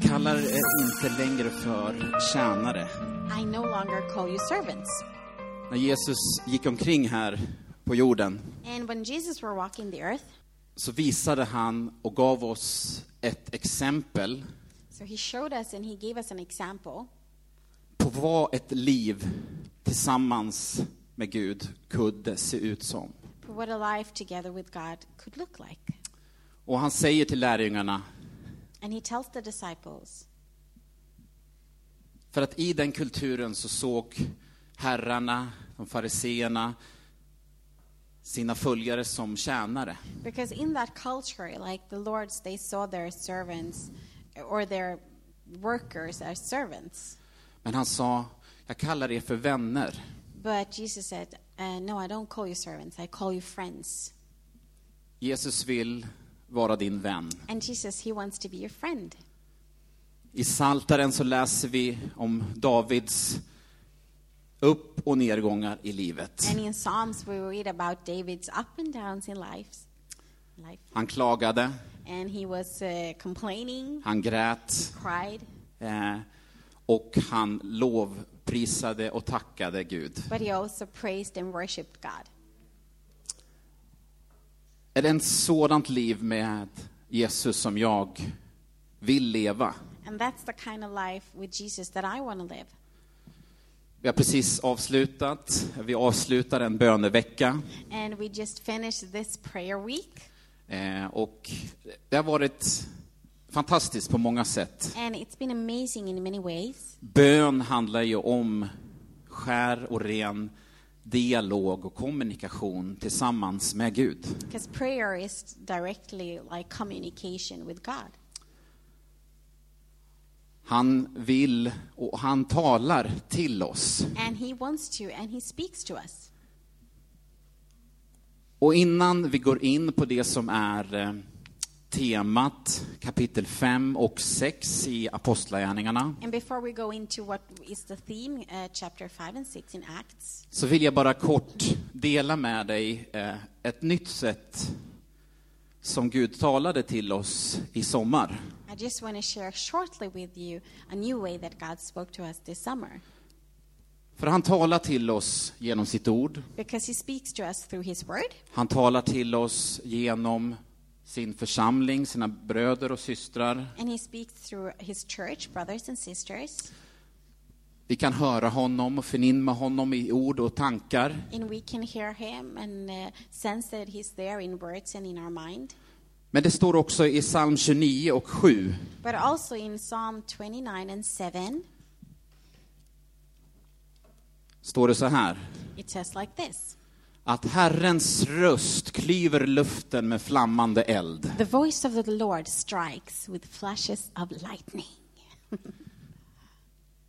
Jag kallar er inte längre för tjänare. I no longer call you servants. När Jesus gick omkring här på jorden And when Jesus were walking the earth, så visade han och gav oss ett exempel so he showed us and he gave us an example på vad ett liv tillsammans med Gud kunde se ut som. for what a life together with God could look like. Och han säger till lärjungarna, And he tells the disciples, för att i den kulturen så såg herrarna, de fariseerna, sina följare som tjänare. because in that culture, like the lords, they saw their servants or their workers as servants. Men han sa, jag kallar er för vänner. But Jesus said, uh, No, I don't call you servants, I call you friends. Jesus vill vara din vän. And Jesus, he wants to be your friend. I Saltaren så läser vi om Davids upp och nedgångar i livet. And in Psalms, we read about David's up and downs in life. life. Han klagade, And he was uh, complaining, han grät cried, eh, och han lovprisade och tackade Gud. but he also praised and worshipped God. Är det ett sådant liv med Jesus som jag vill leva? And that's the kind of life with Jesus that I want to live. Vi har precis avslutat, vi avslutar en bönevecka And we just finished this prayer week, eh, och det har varit fantastiskt på många sätt. and it's been amazing in many ways. Bön handlar ju om skär och ren dialog och kommunikation tillsammans med Gud. Because prayer is directly like communication with God. Han vill och han talar till oss. And he wants to, and he speaks to us. Och innan vi går in på det som är eh, temat kapitel 5 och 6 i Apostlagärningarna And before we go into what is the theme, uh, chapter 5 and 6 in Acts, så vill jag bara kort dela med dig eh, ett nytt sätt som Gud talade till oss i sommar. I just want to share shortly with you a new way that God spoke to us this summer. För han talar till oss genom sitt ord. Because he speaks to us through his word, Han talar till oss genom sin församling, sina bröder och systrar. and he speaks through his church, brothers and sisters, Vi kan höra honom och förnimma honom i ord och tankar. and we can hear him and uh. Men det står också i psalm 29 och 7 But also in Psalm 29 and 7, står det så här. it says like this Att Herrens röst klyver luften med flammande eld. The voice of the Lord strikes with flashes of lightning.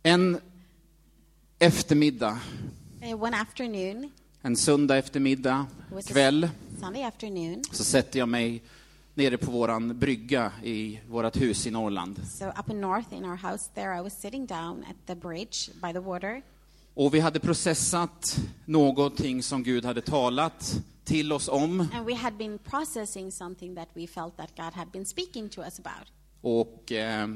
En eftermiddag, Uh, one afternoon, en söndag eftermiddag, kväll, Sunday afternoon, så sätter jag mig nere på våran brygga i vårt hus i Norrland. so up in north in our house there, I was sitting down at the bridge by the water, Och vi hade processat någonting som Gud hade talat till oss om. and we had been processing something that we felt that God had been speaking to us about. Och eh,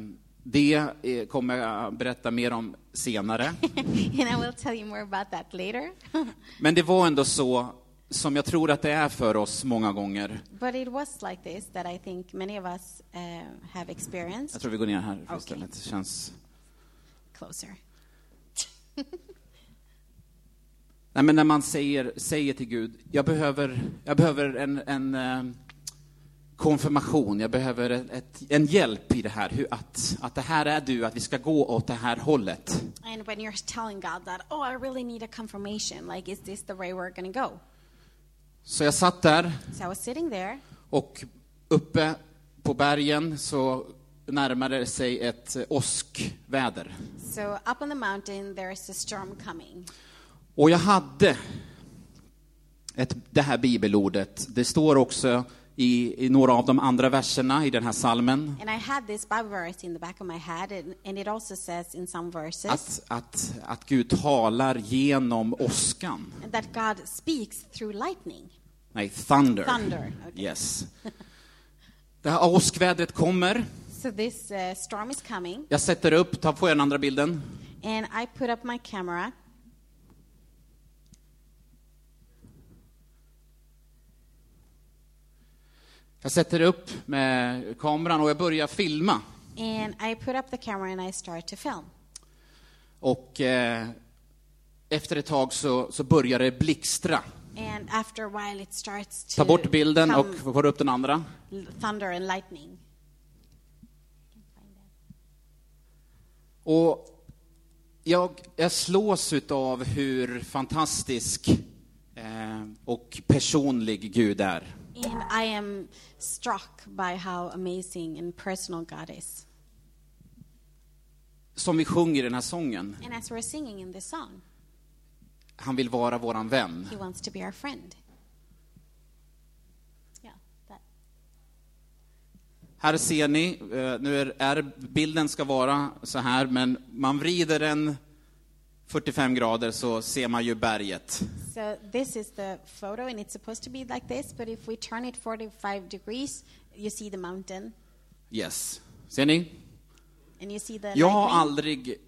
det eh, kommer jag berätta mer om senare. and I will tell you more about that later. Men det var ändå så som jag tror att det är för oss många gånger. but it was like this that I think many of us uh, have experienced. Jag tror vi går ner här Okej. istället. Det känns... Closer. Nej, men när man säger, säger till Gud, jag behöver, jag behöver en, en eh, konfirmation, jag behöver ett, en hjälp i det här, hur, att, att det här är du, att vi ska gå åt det här hållet. And when you're telling God that, oh, I really need a confirmation, like, is this the way we're to go? Så jag satt där So I was sitting there, och uppe på bergen så närmade det sig ett eh, åskväder. so up on the mountain, there is a storm coming. Och jag hade ett, det här bibelordet. Det står också i, i några av de andra verserna i den här salmen verses att, att, att Gud talar genom åskan. that God speaks through lightning. Nej, thunder. Thunder, okay. Yes. Det här åskvädret kommer So this uh, storm is coming, Jag sätter upp, ta på den andra bilden. and I put up my camera. Jag sätter upp med kameran och jag börjar filma. And I put up the camera and I start to film. Och eh, efter ett tag så, så börjar det blixtra. And after a while, it starts to Ta bort bilden och come får upp den andra. thunder and lightning. Och jag, jag slås av hur fantastisk eh, och personlig Gud är. And I am struck by how amazing and personal God is. Som vi sjunger i den här sången. And as we're singing in this song, Han vill vara våran vän. He wants to be our friend. Yeah, that. Här ser ni, eh, nu är, är bilden ska vara så här, men man vrider den 45 grader så ser man ju berget. So this is the photo, and it's supposed to be like this. But if we turn it 45 degrees, you see the mountain, Yes. Ser ni? and you see the Jag har lightning. aldrig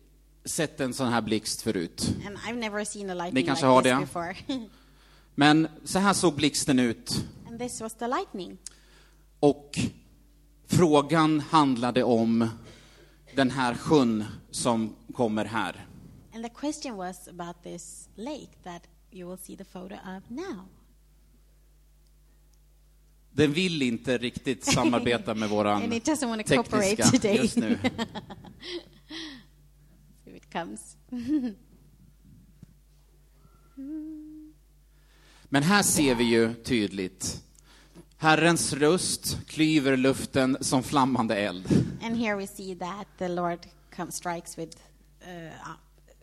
sett en sån här blixt förut. And I've never seen a lightning kanske like har this det. before. Men så här såg blixten ut. and this was the lightning. Och frågan handlade om den här sjön som kommer här. And the question was about this lake that you will see the photo of now. Den vill inte riktigt samarbeta med våran and it doesn't want to cooperate tekniska today. just nu. If it comes. Men här ser vi ju tydligt. Herrens röst klyver luften som flammande eld. And here we see that the Lord come, strikes with uh,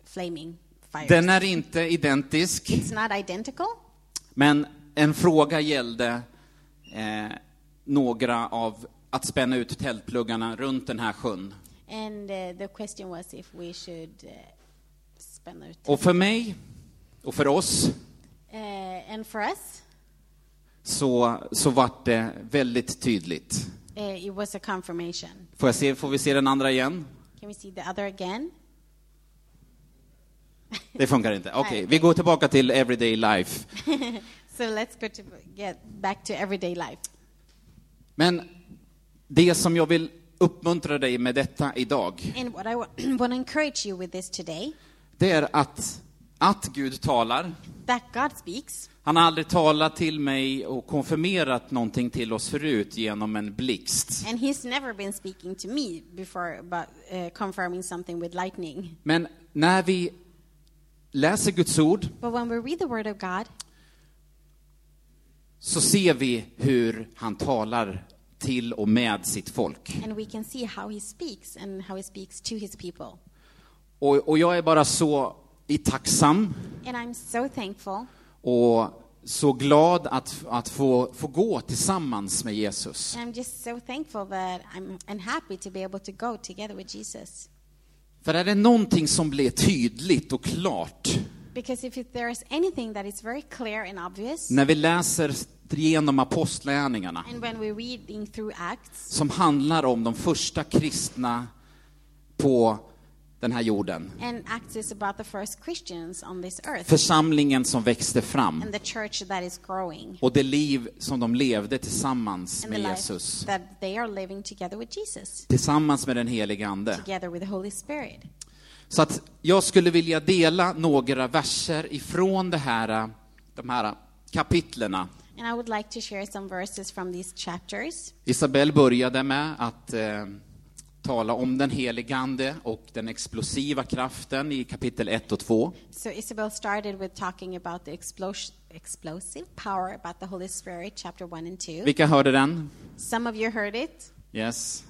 flaming fire. Den är inte identisk, It's not identical, men en fråga gällde eh, några av att spänna ut tältpluggarna runt den här sjön. and uh, the question was if we should uh, spend our. Och för mig och för oss Uh, and for us, så, så vart det väldigt tydligt. uh, it was a confirmation. Får, jag se, får vi se den andra igen? Can we see the other again? Det funkar inte. Okej, vi går tillbaka till everyday life. so let's go to get back to everyday life. Men det som jag vill uppmuntra dig med detta idag, And what I want to encourage you with this today, det är att, att Gud talar. that God speaks. Han har aldrig talat till mig och konfirmerat någonting till oss förut genom en blixt. And he's never been speaking to me before about uh, confirming something with lightning. Men när vi läser Guds ord But when we read the word of God, så ser vi hur han talar till och med sitt folk. and we can see how he speaks and how he speaks to his people. Och, och jag är bara så i tacksam And I'm so thankful och så glad att, att få, få gå tillsammans med Jesus. and I'm just so thankful that I'm and happy to be able to go together with Jesus. För är det någonting som blir tydligt och klart? Because if it, there is anything that is very clear and obvious, när vi läser igenom apostlagärningarna and when through Acts, som handlar om de första kristna på den här jorden. and Acts is about the first Christians on this earth Församlingen som växte fram and the church that is growing och det liv som de levde tillsammans and the med life Jesus. that they are living together with Jesus, Tillsammans med den helige Ande. together with the Holy Spirit. Så att jag skulle vilja dela några verser ifrån det här, de här kapitlerna. And I would like to share some verses from these chapters. Isabel började med att eh, tala om den helige Ande och den explosiva kraften i kapitel 1 och 2. So Isabel started with talking about the explos- explosive power about the Holy Spirit, chapter 1 and 2. Vilka hörde den? Some of you heard it. Yes.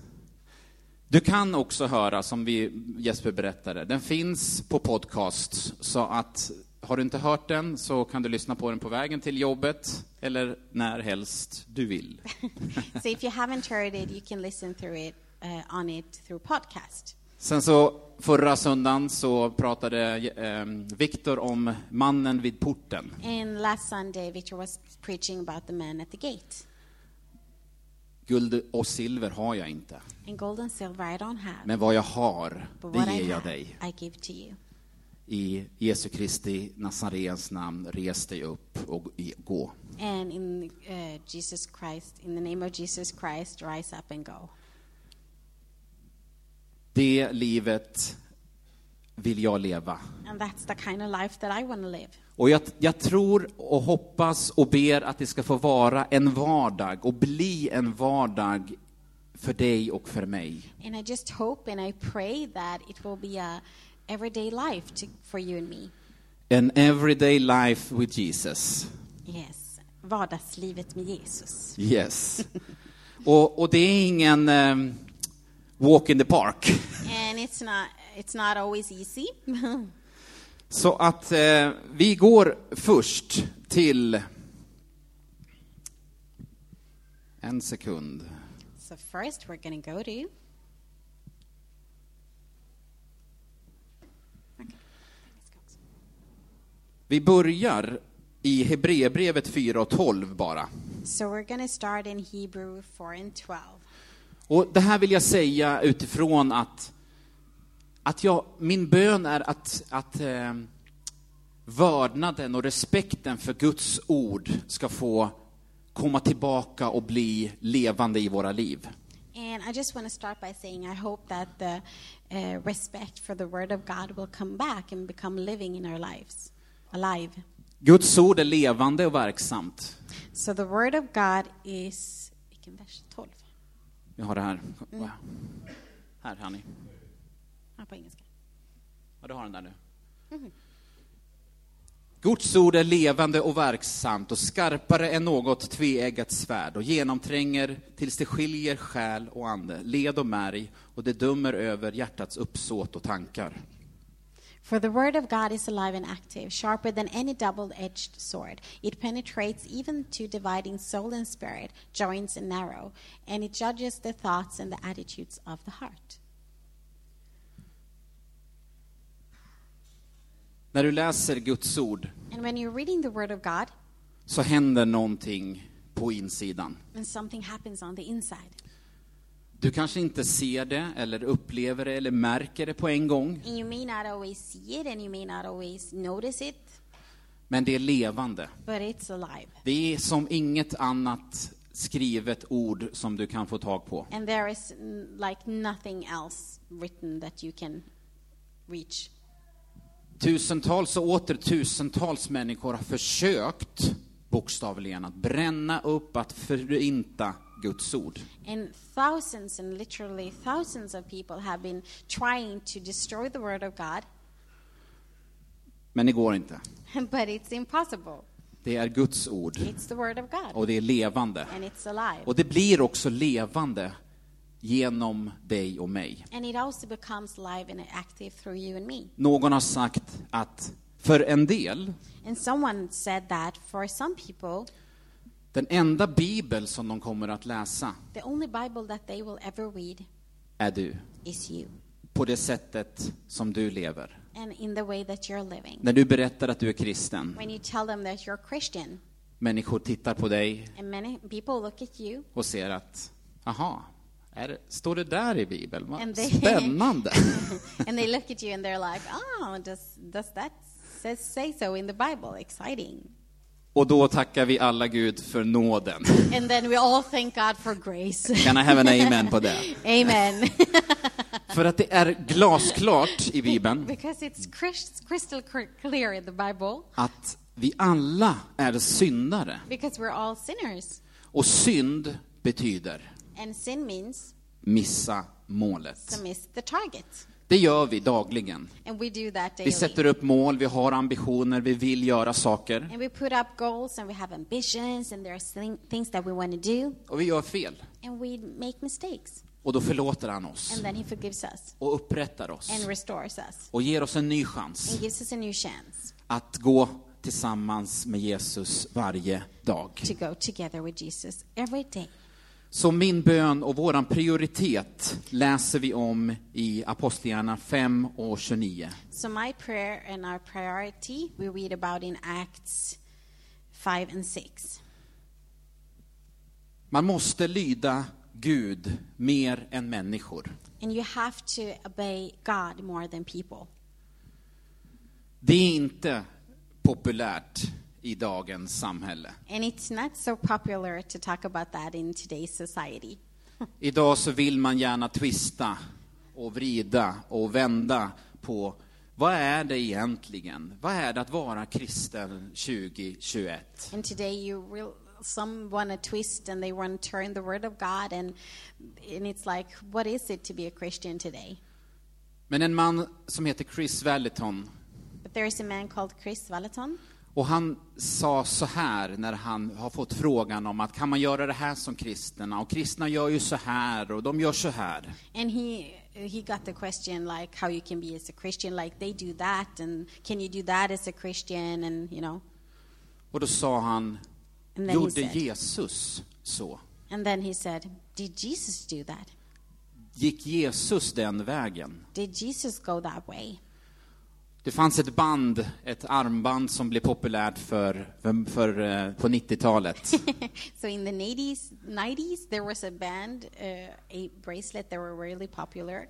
Du kan också höra, som vi Jesper berättade, den finns på podcast, så att har du inte hört den så kan du lyssna på den på vägen till jobbet eller när helst du vill. so if you haven't heard it, you can listen through it uh, on it through podcast. Sen så förra söndagen så pratade eh, Viktor om mannen vid porten. And last Sunday, Victor was preaching about the man at the gate. Guld och silver har jag inte, And gold and silver I don't have. men vad jag har, but det what I ger jag have, dig. I give to you. I Jesu Kristi Nazarens namn, res dig upp och gå. And in uh, Jesus Christ, in the name of Jesus Christ, rise up and go. Det livet vill jag leva. And that's the kind of life that I want to live. Och jag, jag tror och hoppas och ber att det ska få vara en vardag och bli en vardag för dig och för mig. And I just hope and I pray that it will be a everyday life to, for you and me. An everyday life with Jesus. Yes. Vardagslivet med Jesus. Yes. Och, och det är ingen eh, walk in the park. And it's not it's not always easy. Så att eh, vi går först till... En sekund. so first we're to go to Okay. Vi börjar i Hebreerbrevet 4 och 12 bara. So we're to start in Hebrew 4 and 12. Och det här vill jag säga utifrån att, att jag, min bön är att, att eh, vördnaden och respekten för Guds ord ska få komma tillbaka och bli levande i våra liv. And I just want to start by saying I hope that the uh, respect for the Word of God will come back and become living in our lives, alive. Guds ord är levande och verksamt. So the Word of God is, vilken vers? 12? Vi har det här. Här, Hanni. Ja, på engelska. Ja, du har den där nu. Guds ord är levande och verksamt och skarpare än något tveeggat svärd och genomtränger tills det skiljer själ och ande, led och märg och det dömer över hjärtats uppsåt och tankar. For the word of God is alive and active, sharper than any double edged sword. It penetrates even to dividing soul and spirit, joints and marrow, and it judges the thoughts and the attitudes of the heart. När du läser Guds ord And when you're reading the word of God, så händer någonting på insidan. and something happens on the inside. Du kanske inte ser det eller upplever det eller märker det på en gång, And you may not always see it and you may not always notice it, men det är levande. but it's alive. Det är som inget annat skrivet ord som du kan få tag på. And there is mm, like nothing else written that you can reach. Tusentals och åter tusentals människor har försökt, bokstavligen, att bränna upp, att förinta Guds ord. And thousands and literally thousands of people have been trying to destroy the word of God, Men det går inte. but it's impossible. Det är Guds ord It's the word of God, och det är levande. and it's alive. Och det blir också levande genom dig och mig. And it also becomes live and active through you and me. Någon har sagt att för en del, And someone said that for some people, den enda bibel som de kommer att läsa the only Bible that they will ever read är du. is you, På det sättet som du lever. and in the way that you're living. När du berättar att du är kristen, When you tell them that you're Christian, människor tittar på dig and many people look at you och ser att, aha, är, det- står det där i Bibeln? Vad And they- spännande! and they look at you and they're like, "Oh, does does that says say so in the Bible? Exciting!" Och då tackar vi alla Gud för nåden. And then we all thank God for grace. Can I have an amen på det? Amen. För att det är glasklart i Bibeln because it's crys- crystal cr- clear in the Bible. att vi alla är syndare. Because we're all sinners, Och synd betyder and sin means missa målet. to miss the target, Det gör vi dagligen. Vi sätter upp mål, vi har ambitioner, vi vill göra saker. Och vi gör fel. and we make mistakes. Och då förlåter han oss And then He forgives us och upprättar oss and restores us och ger oss en ny chans att gå tillsammans med Jesus varje dag. Så min bön och våran prioritet läser vi om i Apostlagärningarna 5 och 29. So my prayer and our priority we read about in Acts 5 and 6. Man måste lyda Gud mer än människor. And you have to obey God more than people. Det är inte populärt i dagens samhälle. And it's not so popular to talk about that in today's society. Idag så vill man gärna twista och vrida och vända på vad är det egentligen? Vad är det att vara kristen 2021? And today you real some want to twist and they want to turn the word of God and and it's like what is it to be a Christian today? Men en man som heter Chris Vallotton But there is a man called Chris Valaton och han sa så här när han har fått frågan om att kan man göra det här som kristna? Och kristna gör ju så här och de gör så här. and he he got the question like how you can be as a Christian like they do that and can you do that as a Christian and you know Och då sa han, gjorde said Jesus så? and then he said did Jesus do that? Gick Jesus den vägen? Did Jesus go that way? Det fanns ett band, ett armband som blev populärt för, för, för, eh, på 90-talet. so in the 90s, 90s there was a band, uh, a bracelet that were really popular,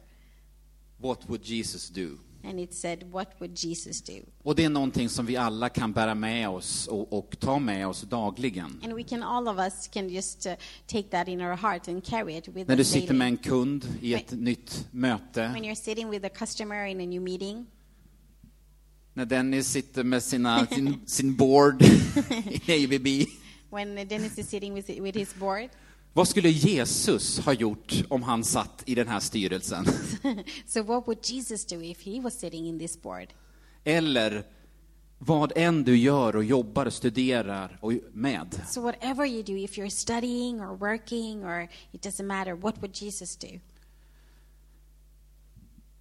What would Jesus do? and it said, "What would Jesus do?" Och det är någonting som vi alla kan bära med oss och, och ta med oss dagligen. And we can all of us can just uh, take that in our heart and carry it with När du sitter daily. med en kund i ett nytt möte, When you're sitting with a customer in a new meeting, när Dennis sitter med sina, sin, sin board i ABB. when Dennis is sitting with with his board. Vad skulle Jesus ha gjort om han satt i den här styrelsen? so what would Jesus do if he was sitting in this board? Eller vad än du gör och jobbar och studerar och med. So whatever you do, if you're studying or working or it doesn't matter, what would Jesus do?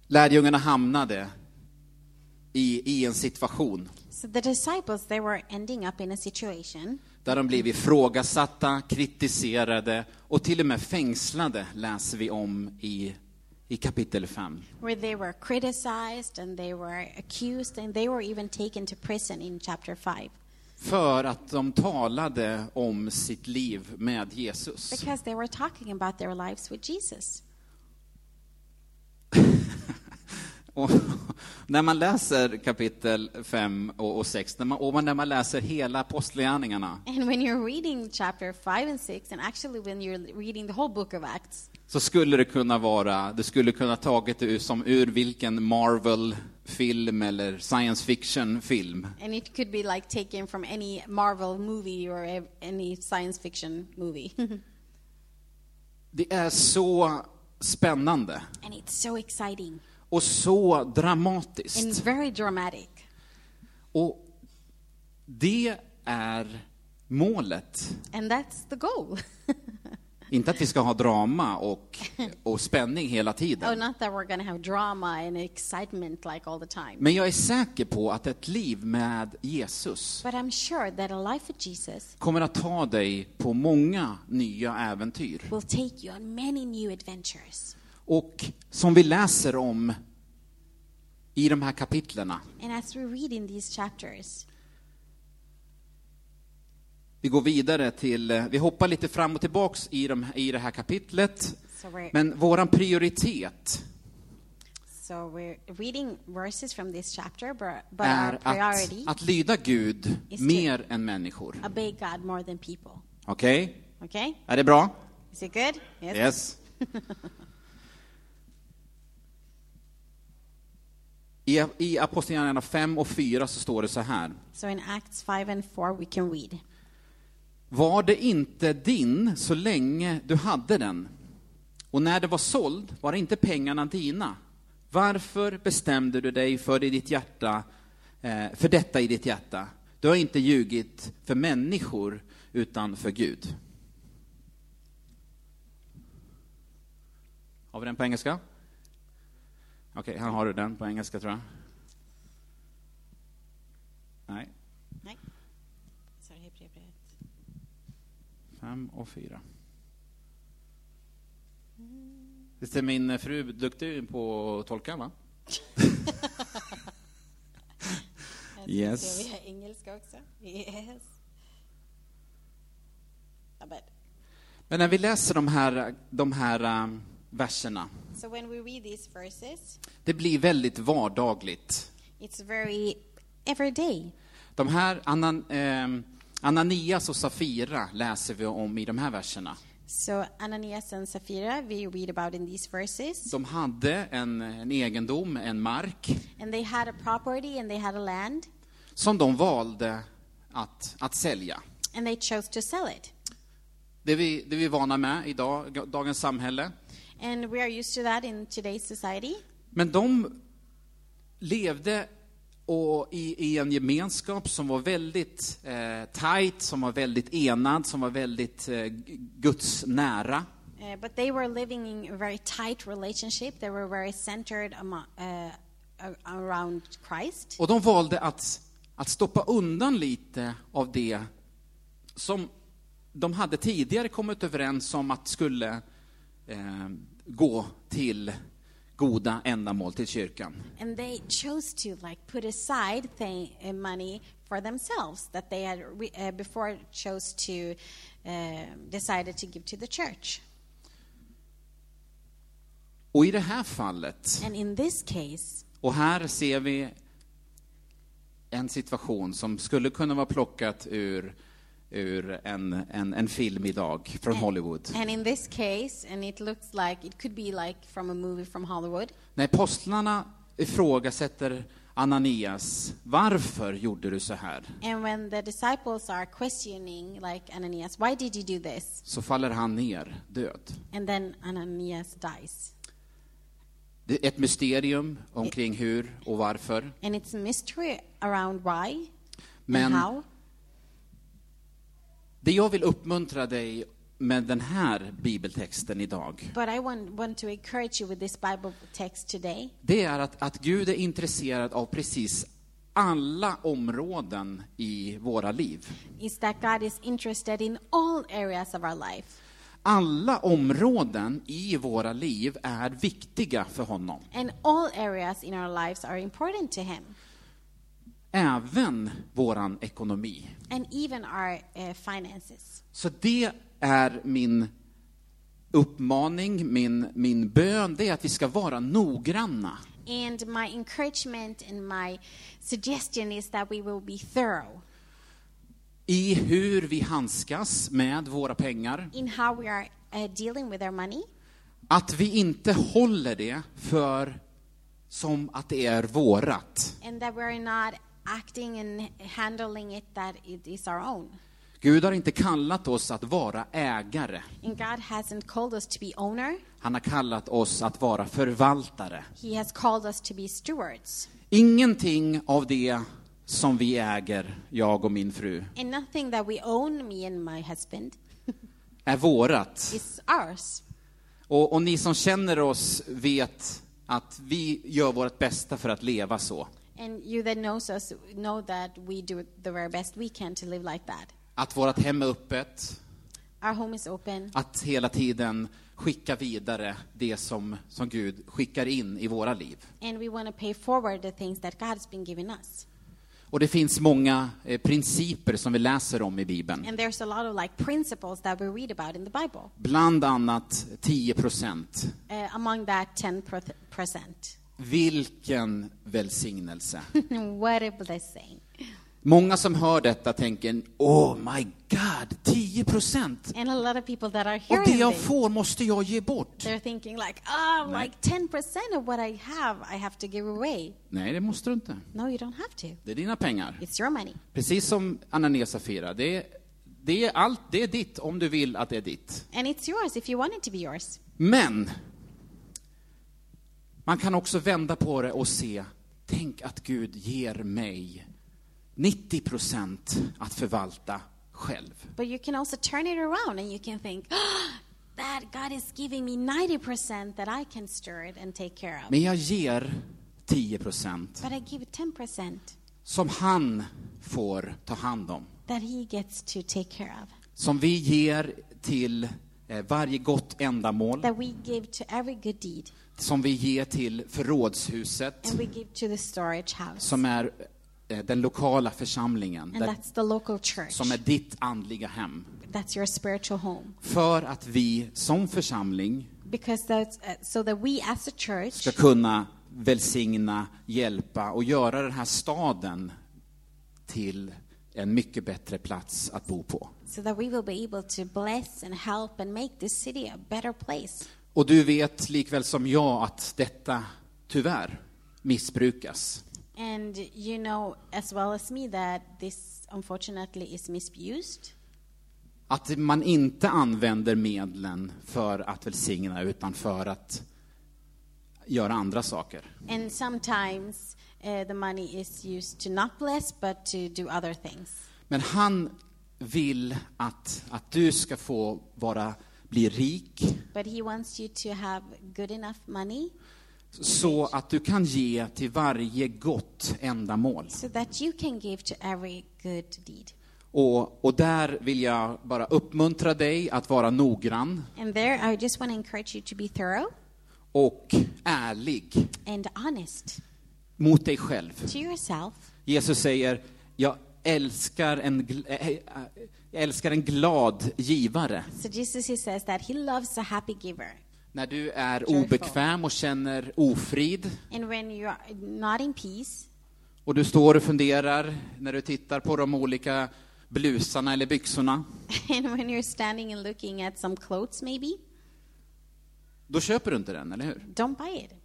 Lärjungarna hamnade i, i en situation So the disciples, they were ending up in a situation där de blev ifrågasatta, kritiserade och till och med fängslade, läser vi om i, i kapitel 5. where they were criticized and they were accused and they were even taken to prison in chapter 5 För att de talade om sitt liv med Jesus. because they were talking about their lives with Jesus. Och när man läser kapitel 5 och, och 6, när man, och när man läser hela apostlagärningarna, And when you're reading chapter 5 and 6 and actually when you're reading the whole book of Acts, så skulle det kunna vara, det skulle kunna tagit det som ur vilken Marvel-film eller science fiction-film. and it could be like taken from any Marvel movie or ev- any science fiction movie. Det är så spännande and it's so exciting och så and dramatiskt. very dramatic. Och det är målet. And that's the goal. Inte att vi ska ha drama och, och spänning hela oh, tiden. not that we're going to have drama and excitement like all the time. Men jag är säker på att ett liv med Jesus But I'm sure that a life with Jesus kommer att ta dig på många nya äventyr. will take you on many new adventures. Och som vi läser om i de här kapitlerna. Chapters, Vi går vidare till, vi hoppar lite fram och tillbaks i, de, i det här kapitlet. so Men våran prioritet so chapter, but, but är att, att lyda Gud mer än människor. Okej? Okay? Är det bra? Is it good? Yes. I, I Apostlagärningarna 5 och 4 så står det så här. So in Acts 5 and 4, we can read. Var det inte din så länge du hade den? Och när det var såld var inte pengarna dina. Varför bestämde du dig för, i ditt hjärta, eh, för detta i ditt hjärta? Du har inte ljugit för människor, utan för Gud. Har vi den på engelska? Okej, här har du den på engelska tror jag. Nej, Nej. Sorry, Hebreerbrevet. fem och fyra. Visst är min fru duktig på att tolka, va? Yes. Vi har engelska också. Yes. Men- när vi läser de här, de här eh, verserna, So when we read these verses, det blir väldigt vardagligt. it's very everyday. De här Anan, eh, Ananias och Safira läser vi om i de här verserna. So Ananias and Sapphira, we read about in these verses, De hade en, en egendom, en mark, and they had a property and they had a land, som de valde att, att sälja. and they chose to sell it. Det vi, det vi är vana med i dag, dagens samhälle. And we are used to that in today's society. Men de levde och i, i en gemenskap som var väldigt eh, tajt, som var väldigt enad, som var väldigt eh, Guds nära. Uh, but they were living in a very tight relationship. They were very centered amo- uh, a- around Christ. Och de valde att, att stoppa undan lite av det som de hade tidigare kommit överens om att skulle eh, gå till goda ändamål, till kyrkan. And they chose to like put aside thing, uh, money for themselves that they had uh, before chose to uh, decided to give to the church. Och i det här fallet, And in this case, och här ser vi en situation som skulle kunna vara plockat ur, ur en, en, en film idag från Hollywood. and in this case, and it looks like it could be like from a movie from Hollywood. När apostlarna ifrågasätter Ananias, varför gjorde du så här? And when the disciples are questioning, like Ananias, why did you do this? Så faller han ner död. And then Ananias dies. Det är ett mysterium omkring hur och varför. And it's a mystery around why Men- and how. Det jag vill uppmuntra dig med den här bibeltexten idag, But I want, want to encourage you with this Bible text today det är att, att Gud är intresserad av precis alla områden i våra liv. is that God is interested in all areas of our life. Alla områden i våra liv är viktiga för honom. And all areas in our lives are important to Him. Även våran ekonomi. And even our uh, finances. Så det är min uppmaning, min, min bön, det är att vi ska vara noggranna. And my encouragement and my suggestion is that we will be thorough i hur vi handskas med våra pengar. in how we are uh, dealing with our money. Att vi inte håller det för som att det är vårat. And that we're not acting and handling it that it is our own. Gud har inte kallat oss att vara ägare. And God hasn't called us to be owner. Han har kallat oss att vara förvaltare. He has called us to be stewards. Ingenting av det som vi äger, jag och min fru, And nothing that we own, me and my husband, är vårat. is ours. Och, och ni som känner oss vet att vi gör vårt bästa för att leva så. And you that knows us know that we do the very best we can to live like that. Att vårt hem är öppet, Our home is open. att hela tiden skicka vidare det som, som Gud skickar in i våra liv. And we want to pay forward the things that God has been giving us. Och det finns många eh, principer som vi läser om i Bibeln. And there's a lot of like principles that we read about in the Bible. Bland annat 10 procent. Uh, among that, 10 percent. Vilken välsignelse. what a blessing. Många som hör detta tänker, oh my god, 10 procent. Och det jag får måste jag ge bort. they're thinking like, oh, Nej. like 10% of what I have, I have to give away. Nej, det måste du inte. No, you don't have to. Det är dina pengar. It's your money. Precis som Ananias Safira. Det är, det är allt, det är ditt om du vill att det är ditt. And it's yours if you want it to be yours. Men man kan också vända på det och se, tänk att Gud ger mig 90 procent att förvalta själv. But you can also turn it around and you can think, oh, that God is giving me 90% that I can stir it and take care of. Men jag ger 10 procent But I give 10% som han får ta hand om. that He gets to take care of. Som vi ger till eh, varje gott ändamål. That we give to every good deed. Som vi ger till förrådshuset. And we give to the storage house. Som är eh, den lokala församlingen, and där, that's the local church. som är ditt andliga hem. That's your spiritual home. För att vi som församling Because that's uh, so that we as a church ska kunna välsigna, hjälpa och göra den här staden till en mycket bättre plats att bo på. so that we will be able to bless and help and make this city a better place. Och du vet likväl som jag att detta tyvärr missbrukas. And you know as well as me that this unfortunately is misused. Att man inte använder medlen för att välsigna utan för att göra andra saker. And sometimes uh, the money is used to not bless but to do other things. Men han vill att, att du ska få vara, bli rik But he wants you to have good enough money så att du kan ge till varje gott ändamål. so that you can give to every good deed. Och, och där vill jag bara uppmuntra dig att vara noggrann And there, I just want to encourage you to be thorough och ärlig and honest mot dig själv. to yourself. Jesus säger, jag älskar en, äh, jag älskar en glad givare. So Jesus, he says that he loves a happy giver. När du är obekväm och känner ofrid And when you are not in peace, och du står och funderar när du tittar på de olika blusarna eller byxorna, and when you're standing and looking at some clothes, maybe, då köper du inte den, eller hur? don't buy it.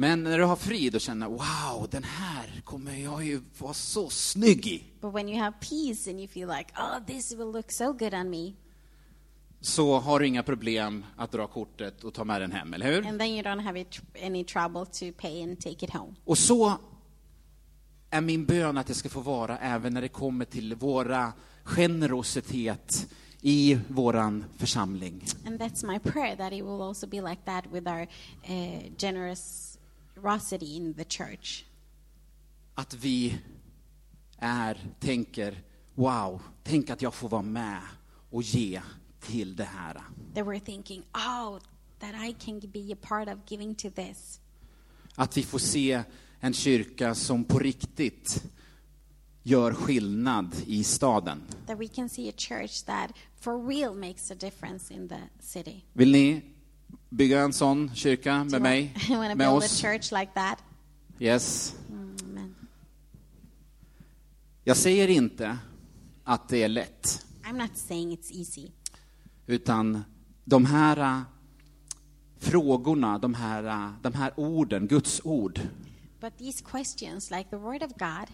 Men när du har frid och känner, wow, den här kommer jag ju vara så snygg i, But when you have peace and you feel like, oh, this will look so good on me, så har du inga problem att dra kortet och ta med den hem, eller hur? and then you don't have any trouble to pay and take it home. Och så är min bön att det ska få vara även när det kommer till våra generositet i våran församling. And that's my prayer that it will also be like that with our uh, generosity in the church. Att vi är, tänker, wow, tänk att jag får vara med och ge till det här. That we're thinking, oh, that I can be a part of giving to this. Att vi får se en kyrka som på riktigt gör skillnad i staden. That we can see a church that for real makes a difference in the city. Vill ni bygga en sån kyrka med mig? Med oss? like? Yes. Mm, amen. Jag säger inte att det är lätt, I'm not saying it's easy, utan de här äh, frågorna, de här, äh, de här orden, Guds ord, but these questions, like the Word of God,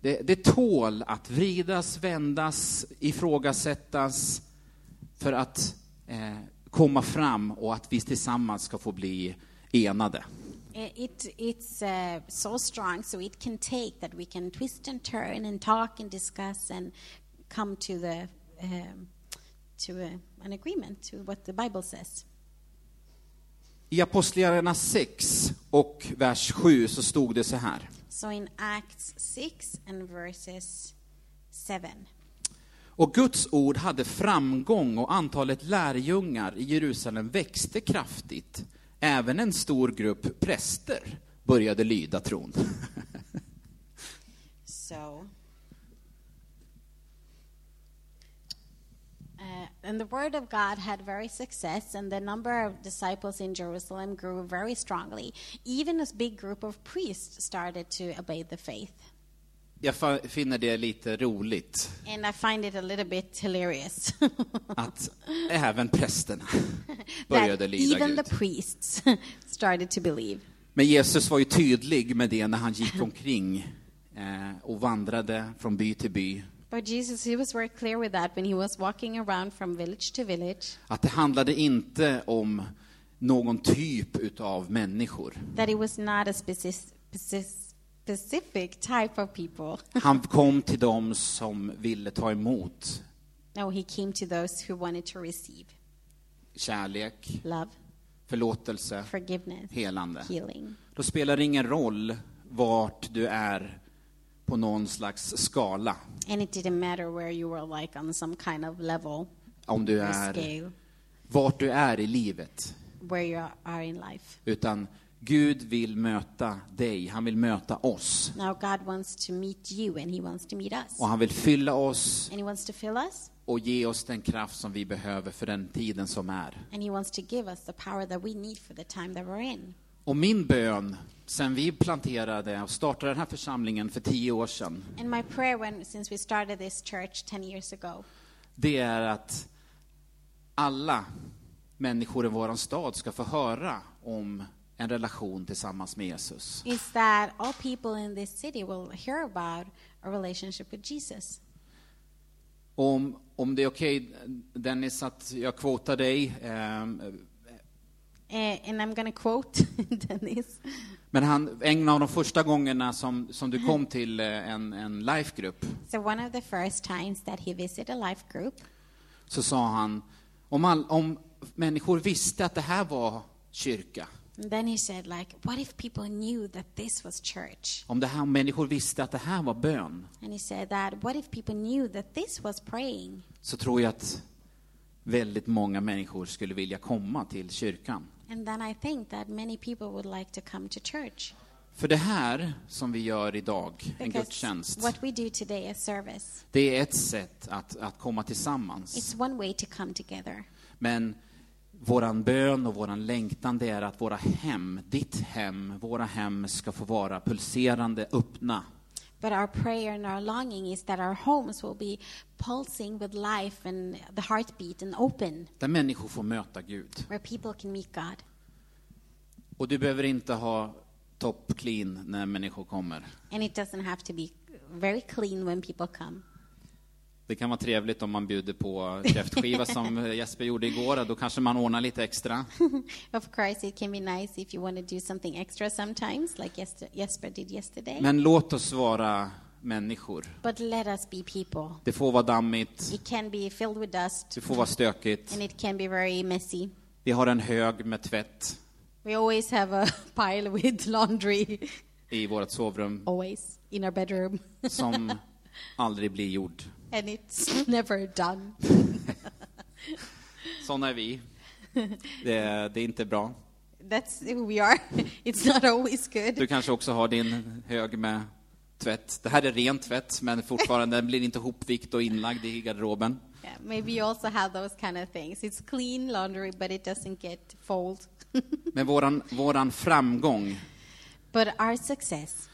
det, det tål att vridas, vändas, ifrågasättas för att eh, komma fram och att vi tillsammans ska få bli enade. i- it, it's uh, so strong, so it can take that we can twist and turn and talk and discuss and come to the um, to a, an agreement to what the Bible says. I Apostlagärningarna 6 och vers 7 så stod det så här. So in Acts 6 and verses 7. Och Guds ord hade framgång och antalet lärjungar i Jerusalem växte kraftigt. Även en stor grupp präster började lyda tron. So, uh, and the word of God had very success, and the number of disciples in Jerusalem grew very strongly. Even a big group of priests started to obey the faith. Jag finner det lite roligt And I find it a little bit hilarious att även prästerna började lyda even the Gud. priests started to believe. Men Jesus var ju tydlig med det när han gick omkring eh, och vandrade från by till by. But Jesus, he was very clear with that when he was walking around from village to village, Att det handlade inte om någon typ utav människor. that it was not a specific, specific type of people. Han kom till dem som ville ta emot No, he came to those who wanted to receive kärlek, love, förlåtelse, forgiveness, helande. healing. Då spelar det ingen roll vart du är på någon slags skala. And it didn't matter where you were like on some kind of level Om du or är, scale vart du är i livet. where you are in life. Utan Gud vill möta dig, han vill möta oss. Now God wants to meet you and he wants to meet us. Och han vill fylla oss And he wants to fill us och ge oss den kraft som vi behöver för den tiden som är. and he wants to give us the power that we need for the time that we're in. Och min bön, sen vi planterade och startade den här församlingen för tio år sedan, And my prayer when since we started this church 10 years ago det är att alla människor i vår stad ska få höra om en relation tillsammans med Jesus. is that all people in this city will hear about a relationship with Jesus. Om, om det är okej, Dennis, att jag kvotar dig. ehm, Eh, and I'm going to quote Dennis. Men han, en av de första gångerna som, som du kom till eh, en, en lifegrupp, So one of the first times that he visited a life group, så sa han, om, all, om människor visste att det här var kyrka, and then he said like, what if people knew that this was church? om det här, om människor visste att det här var bön, And he said that, what if people knew that this was praying? så tror jag att väldigt många människor skulle vilja komma till kyrkan. And then I think that many people would like to come to church. För det här som vi gör idag, en Because gudstjänst, what we do today is service. det är ett sätt att, att komma tillsammans. It's one way to come together. Men våran bön och våran längtan det är att våra hem, ditt hem, våra hem ska få vara pulserande, öppna. But our prayer and our longing is that our homes will be pulsing with life and the heartbeat and open, Där människor får möta Gud. where people can meet God. Och du behöver inte ha top clean när människor kommer. And it doesn't have to be very clean when people come. Det kan vara trevligt om man bjuder på kräftskiva som Jesper gjorde igår, då kanske man ordnar lite extra. of course, it can be nice if you want to do something extra sometimes, like Jes- Jesper did yesterday. Men låt oss vara människor. but let us be people. Det får vara dammigt, It can be filled with dust, det får vara stökigt. and it can be very messy. Vi har en hög med tvätt We always have a pile with laundry, i vårt sovrum always in our bedroom, som aldrig blir gjord. And it's never done. Såna är vi. Det, är- det är inte bra. That's who we are. It's not always good. Du kanske också har din hög med tvätt. Det här är ren tvätt, men fortfarande den blir inte hopvikt och inlagd i garderoben. Yeah, maybe you also have those kind of things. It's clean laundry, but it doesn't get fold. Men våran, våran framgång but our success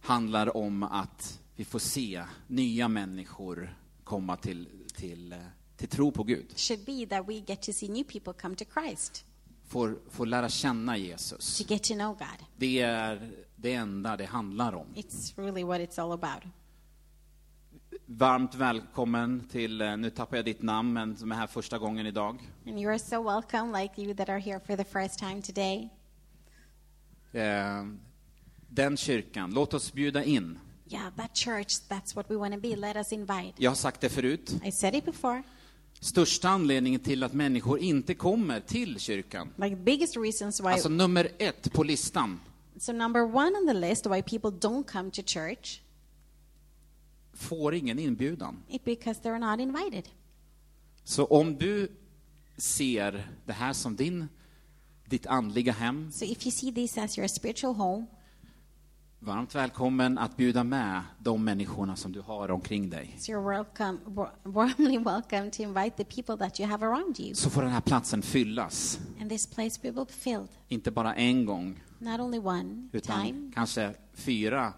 handlar om att vi får se nya människor komma till, till, eh, till tro på Gud. should be that we get to see new people come to Christ, Får, får lära känna Jesus. to get to know God. Det är det enda det handlar om. It's really what it's all about. Varmt välkommen till, eh, nu tappar jag ditt namn, men som är här första gången idag. And you are so welcome, like you that are here for the first time today. Eh, Den kyrkan, låt oss bjuda in. Yeah, that church, that's what we want to be. Let us invite. Jag har sagt det förut. I said it before. Största anledningen till att människor inte kommer till kyrkan, Like the biggest reasons why. alltså nummer ett på listan, so number one on the list why people don't come to church får ingen inbjudan. is because they're not invited. Så om du ser det här som din, ditt andliga hem, So if you see this as your spiritual home, varmt välkommen att bjuda med de människorna som du har omkring dig. so you're welcome, wa- warmly welcome to invite the people that you have around you. Så får den här platsen fyllas, And this place will be filled, inte bara en gång, not only one utan time, kanske fyra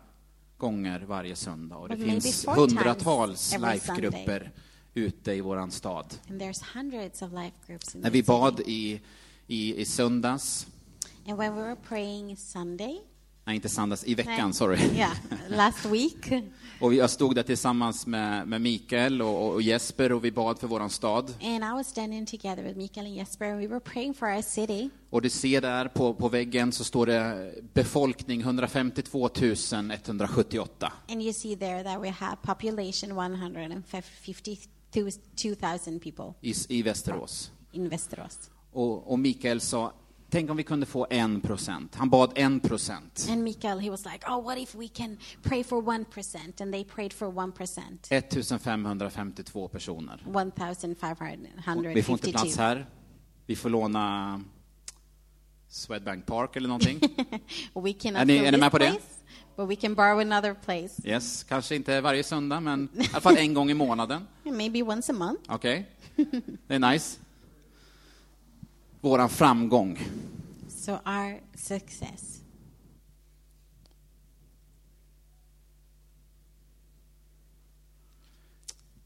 gånger varje söndag. Och det But finns hundratals lifegrupper ute i våran stad. and there's hundreds of life groups in När vi bad i, i, i söndags, And when we were praying Sunday, nej inte söndags, i veckan, Nej. sorry. yeah, last week, Och jag stod där tillsammans med, med Mikael och, och Jesper och vi bad för våran stad. and I was standing together with Mikael and Jesper, and we were praying for our city. Och du ser där på, på väggen så står det befolkning 152 178. And you see there that we have population 152,000 people I, i Västerås. in Västerås. Och, och Mikael sa, tänk om vi kunde få en procent. Han bad en procent. And Mikael, he was like, oh, what if we can pray for 1%? And they prayed for 1%. 1552 personer. Och 1,552. Vi får inte plats här. Vi får låna Swedbank Park eller någonting. we cannot Är ni- är ni med på det? but we can borrow another place. Yes, kanske inte varje söndag, men i alla fall en gång i månaden. Maybe once a month. Okej? Det är nice. Våran framgång. So our success.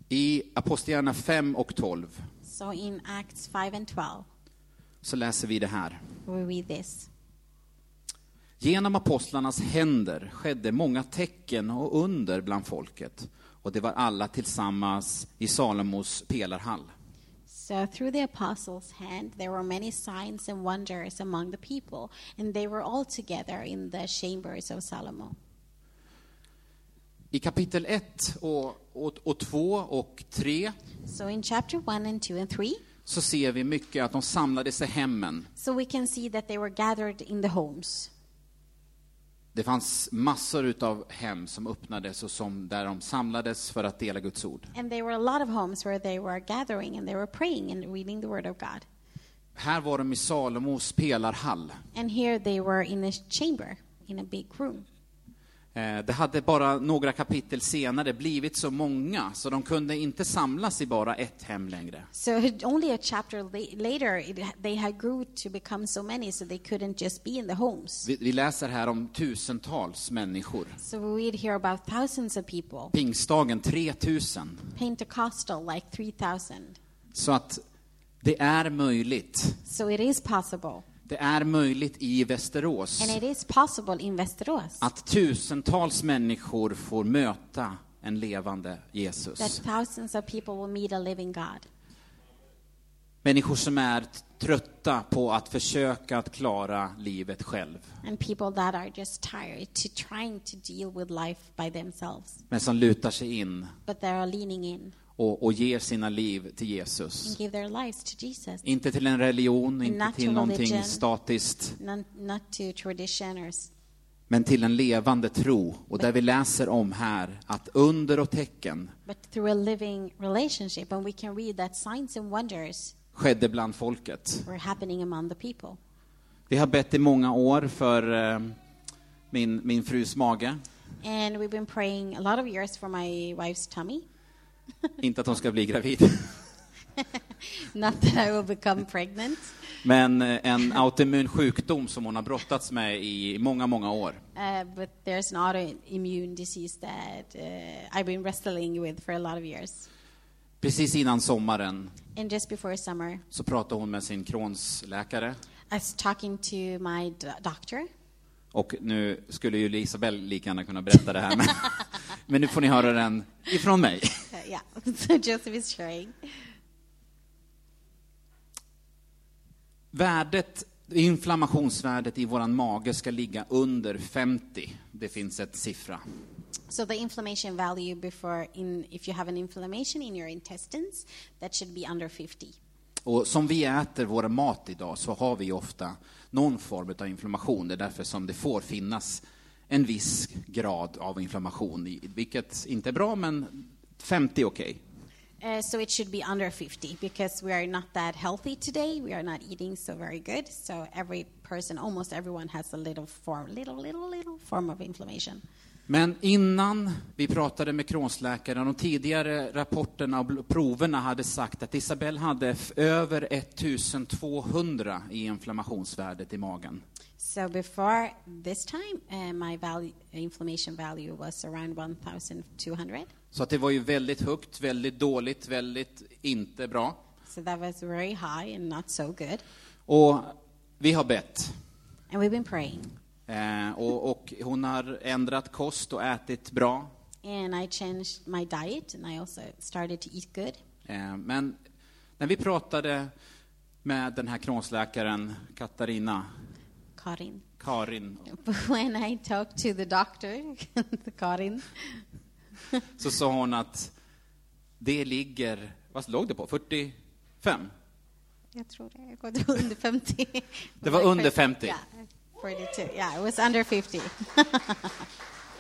I Apostlagärningarna 5 och 12 So in Acts 5 and 12, så läser vi det här. we read this. Genom apostlarnas händer skedde många tecken och under bland folket, och det var alla tillsammans i Salomos pelarhall. So through the apostles' hand, there were many signs and wonders among the people, and they were all together in the chambers of Solomon. I kapitel 1 och, och, och 2 och 3 So in chapter 1 and 2 and 3, så ser vi mycket att de samlades i hemmen. so we can see that they were gathered in the homes. Det fanns massor utav hem som öppnades och som, där de samlades för att dela Guds ord. And there were a lot of homes where they were gathering and they were praying and reading the word of God. Här var de i Salomos pelarhall. And here they were in a chamber, in a big room. Eh, Det hade bara några kapitel senare blivit så många så de kunde inte samlas i bara ett hem längre. So only a chapter la- later, it, they had grew to become so many, so they couldn't just be in the homes. Vi, vi läser här om tusentals människor. So we read here about thousands of people. Pingstdagen 3000. Pentecostal, like 3,000. Så att det är möjligt. So it is possible. Det är möjligt i Västerås And it is possible in Västerås att tusentals människor får möta en levande that Jesus. thousands of people will meet a living God. Människor som är trötta på att försöka att klara livet själv. And people that are just tired to trying to deal with life by themselves. Men som lutar sig in But they are leaning in och, och ger sina liv till and Jesus. Jesus. Inte till en religion, inte Not till någonting religion. statiskt, Not, not or men till en levande tro. Och där vi läser om här att under och tecken but. And and skedde bland folket. Vi har bett i många år för eh, min, min frus mage. And we've been praying a lot of years for my wife's tummy. Inte att hon ska bli gravid. Not that I will become pregnant, Men eh, en autoimmun sjukdom som hon har brottats med i många, många år. uh, but there's an autoimmune disease that uh, I've been wrestling with for a lot of years. Precis innan sommaren And just before summer, så pratade hon med sin Crohns läkare. I was talking to my doctor, Och nu skulle ju Isabel lika gärna kunna berätta det här, men, men nu får ni höra den ifrån mig. Yeah, so Joseph is sharing. Värdet, inflammationsvärdet i våran mage ska ligga under 50. Det finns ett siffra. So the inflammation value before, in, if you have an inflammation in your intestines, that should be under 50. Och som vi äter vår mat idag så har vi ofta någon form av inflammation. Det är därför som det får finnas en viss grad av inflammation, vilket inte är bra, men 50 är okej. Uh, so it should be under 50 because we are not that healthy today. We are not eating so very good. So every person, almost everyone, has a little form, little, little, little form of inflammation. Men innan vi pratade med Crohnsläkaren, de tidigare rapporterna och proverna hade sagt att Isabel hade över 1200 i inflammationsvärdet i magen. So before this time, uh, my value, inflammation value was around 1,200. Så att det var ju väldigt högt, väldigt dåligt, väldigt inte bra. So that was very high and not so good. Och vi har bett. And we've been praying. Eh, och, och hon har ändrat kost och ätit bra. And I changed my diet and I also started to eat good. Eh, men när vi pratade med den här Crohnsläkaren, Katarina, Karin. Karin, when I talked to the doctor, Karin, så sa hon att det ligger, vad låg det på, 45? jag tror det, jag går under 50. Det var under 50. Yeah, 42. Yeah, it was under 50.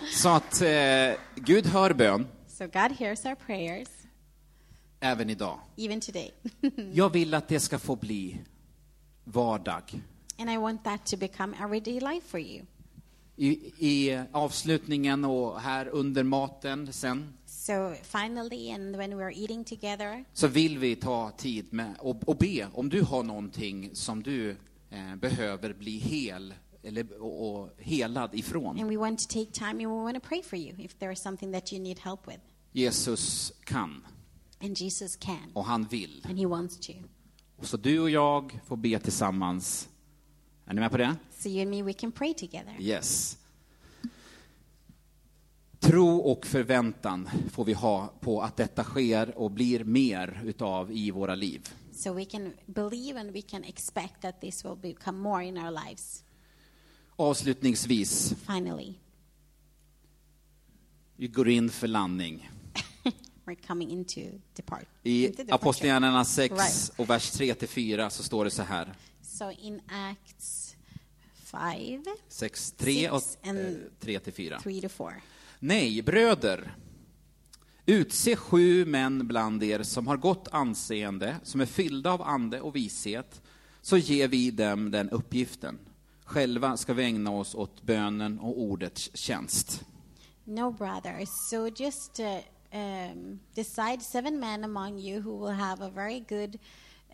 Så att eh, Gud hör bön so God hears our prayers, även idag. even today. Jag vill att det ska få bli vardag. And I want that to become everyday life for you. I, I avslutningen och här under maten sen So finally, and when we're eating together, så vill vi ta tid med och, och be om du har någonting som du eh, behöver bli hel eller, och, och helad ifrån. and we want to take time and we want to pray for you if there is something that you need help with. Jesus kan And Jesus can, och han vill. and He wants to. Så du och jag får be tillsammans. Är ni med på det? So you and me, we can pray together. Yes. Tro och förväntan får vi ha på att detta sker och blir mer utav i våra liv. So we can believe and we can expect that this will become more in our lives. Avslutningsvis, Finally, vi går in för landning. I. Apostlagärningarna 6 Right. och vers 3-4 så står det så här. So in Acts 5, 6, 3 och Six and 3-4. 3 to 4. Nej, bröder. Utse sju män bland er som har gott anseende, som är fyllda av ande och vishet, så ger vi dem den uppgiften. Själva ska vi ägna oss åt bönen och ordets tjänst. No, brother. So just uh, um, decide seven men among you who will have a very good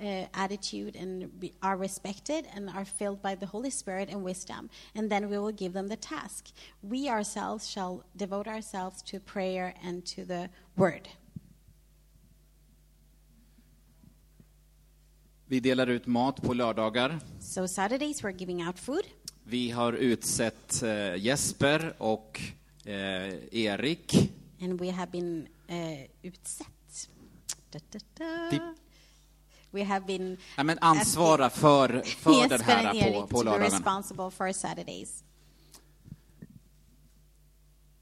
uh, attitude and be, are respected and are filled by the Holy Spirit and wisdom, and then we will give them the task. We ourselves shall devote ourselves to prayer and to the word. Vi delar ut mat på lördagar. So Saturdays we're giving out food. Vi har utsett eh, Jesper och eh, Erik. And we have been uh, utsett. Da, da, da. Pip. We have been Ja, men ansvara för, för den Jesper här Erik på, på responsible for Saturdays.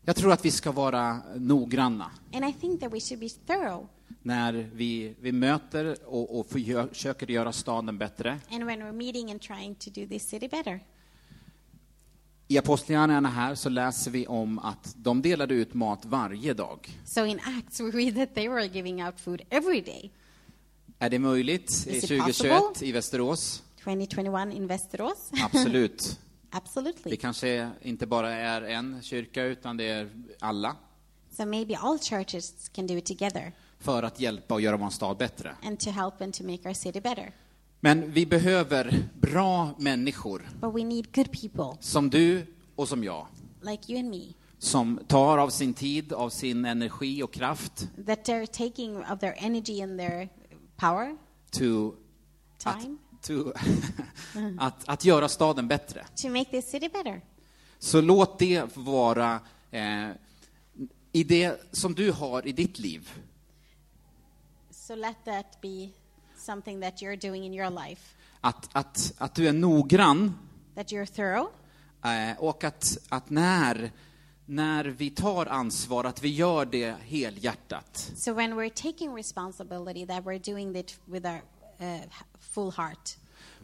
Jag tror att vi ska vara noggranna And I think that we should be thorough. När vi, vi möter och, och försöker göra staden bättre. And when we're meeting and trying to do this city better. I Apostlagärningarna här så läser vi om att de delade ut mat varje dag. So in Acts, we read that they were giving out food every day. Är det möjligt i Is it 2021 possible? i Västerås? 2021 in Västerås? Absolut. Det Absolutely. kanske inte bara är en kyrka, utan det är alla. So maybe all churches can do it together För att hjälpa och göra vår stad bättre. and to help and to make our city better. Men vi behöver bra människor, But we need good people som du och som jag. like you and me Som tar av sin tid, av sin energi och kraft that they're taking of their energy and their power, to, att, time, to, att, att göra staden bättre. to make this city better. Så låt det vara eh, i det som du har i ditt liv. So let that be something that you're doing in your life, Att, att, att du är noggrann that you're thorough, eh, och att, att när, när vi tar ansvar, att vi gör det helhjärtat. So when we're taking responsibility, that we're doing it with our uh, full heart.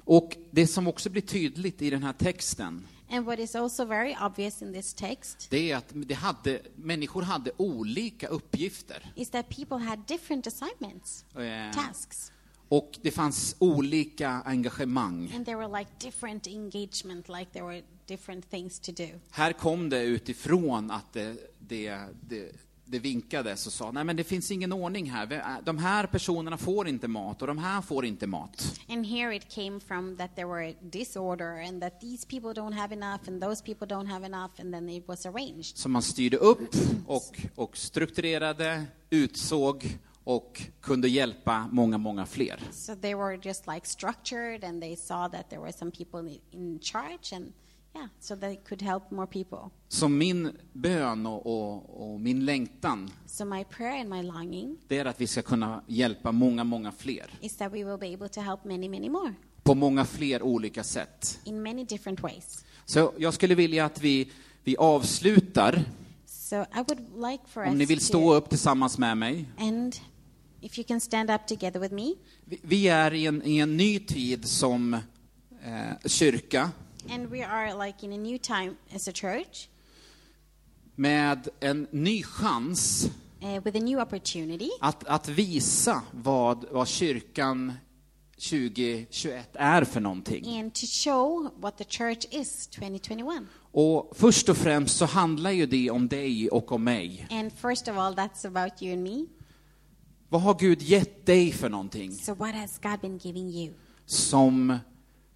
Och det som också blir tydligt i den här texten, And what is also very obvious in this text det är att det hade, människor hade olika uppgifter. is that people had different assignments, Eh, tasks, och det fanns olika engagemang. and there were like different engagement, like there were different things to do. Här kom det utifrån att det, det, det, det vinkades och sa, nej men det finns ingen ordning här. Äh, De här personerna får inte mat och de här får inte mat. And here it came from that there were disorder and that these people don't have enough and those people don't have enough, and then it was arranged. Så man styrde upp och, och strukturerade, utsåg och kunde hjälpa många, många fler. So they were just like structured, and they saw that there were some people in charge, and yeah, so they could help more people. Så min bön och, och, och min längtan, So my prayer and my longing det är att vi ska kunna hjälpa många, många fler. is that we will be able to help many, many more På många fler olika sätt. in many different ways. Så jag skulle vilja att vi, vi avslutar, So I would like for om ni us vill stå to upp tillsammans med mig. end. If you can stand up together with me, Vi- Vi är i en, i en ny tid som eh, kyrka and we are like in a new time as a church med en ny chans uh, with a new opportunity att, att visa vad, vad kyrkan 2021 är för någonting. and to show what the church is 2021. Och först och främst så handlar ju det om dig och om mig. And first of all, that's about you and me. Vad har Gud gett dig för någonting So, what has God been giving you? som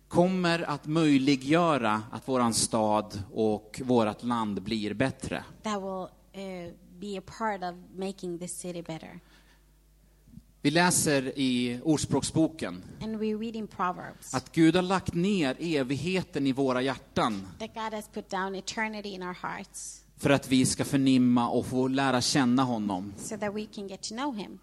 kommer att möjliggöra att våran stad och vårat land blir bättre? That will uh, be a part of making this city better. Vi läser i Ordspråksboken att Gud har lagt ner evigheten i våra hjärtan för att vi ska förnimma och få lära känna honom. so that we can get to know Him.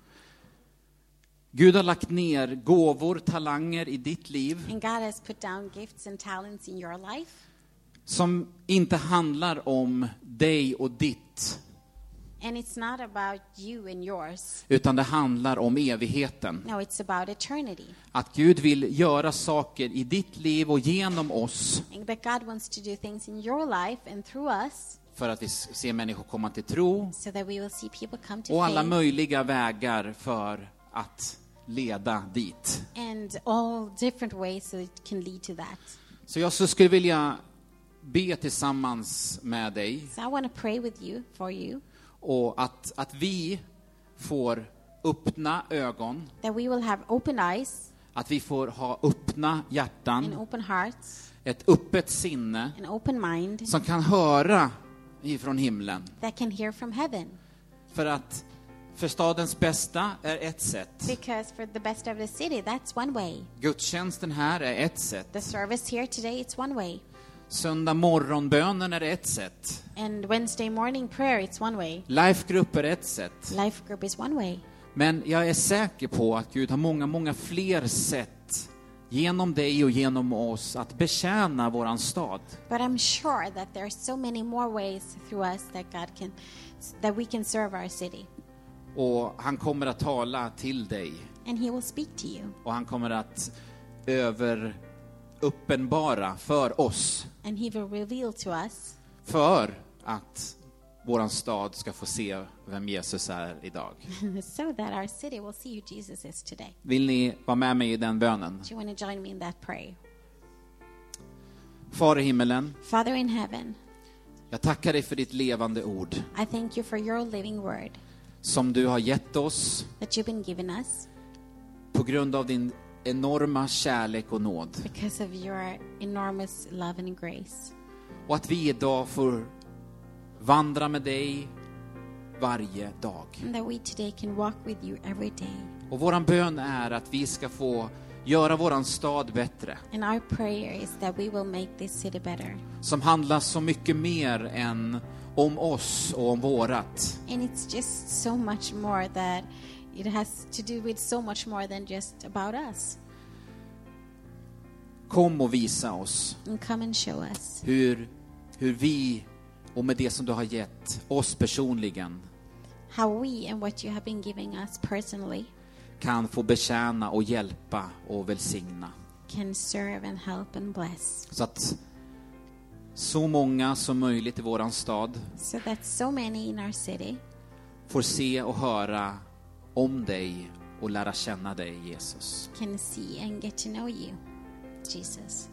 Gud har lagt ner gåvor, talanger i ditt liv And God has put down gifts and talents in your life som inte handlar om dig och ditt, And it's not about you and yours. utan det handlar om evigheten. No, it's about eternity. Att Gud vill göra saker i ditt liv och genom oss But God wants to do things in your life and through us för att vi ser människor komma till tro so och alla möjliga vägar för att leda dit. and all different ways so it can lead to that. Så jag så skulle vilja be tillsammans med dig So I want to pray with you, for you, och att, att vi får öppna ögon, that we will have open eyes att vi får ha öppna and hjärtan, open hearts ett öppet sinne and open mind som kan höra ifrån himlen. that can hear from heaven. För att för stadens bästa är ett sätt. Because for the best of the city, that's one way. Gudstjänsten här är ett sätt. The service here today, it's one way. Söndag morgonbönen är ett sätt. And Wednesday morning prayer, it's one way. Lifegrupp är ett sätt. Life group is one way. Men jag är säker på att Gud har många, många fler sätt genom dig och genom oss att betjäna våran stad. But I'm sure that there are so many more ways through us that God can, that we can serve our city. Och han kommer att tala till dig And He will speak to you. och han kommer att över uppenbara för oss And He will reveal to us för att våran stad ska få se vem Jesus är idag. so that our city will see who Jesus is today. Vill ni vara med mig i den bönen? Do you want to join me in that prayer? Far i himmelen, Father in heaven, jag tackar dig för ditt levande ord I thank you for your living word som du har gett oss på grund av din enorma kärlek och nåd. because of your enormous love and grace. Och att vi idag får vandra med dig varje dag. And that we today can walk with you every day. Och våran bön är att vi ska få göra våran stad bättre. And our prayer is that we will make this city better. Som handlar så mycket mer än om oss och om vårat. And it's just so much more that it has to do with so much more than just about us. Kom och visa oss And come and show us hur, hur vi och med det som du har gett oss personligen how we and what you have been giving us personally kan få betjäna och hjälpa och välsigna. can serve and help and bless. Så att så många som möjligt i våran stad So that so many in our city får se och höra om dig och lära känna dig, Jesus. can see and get to know you, Jesus.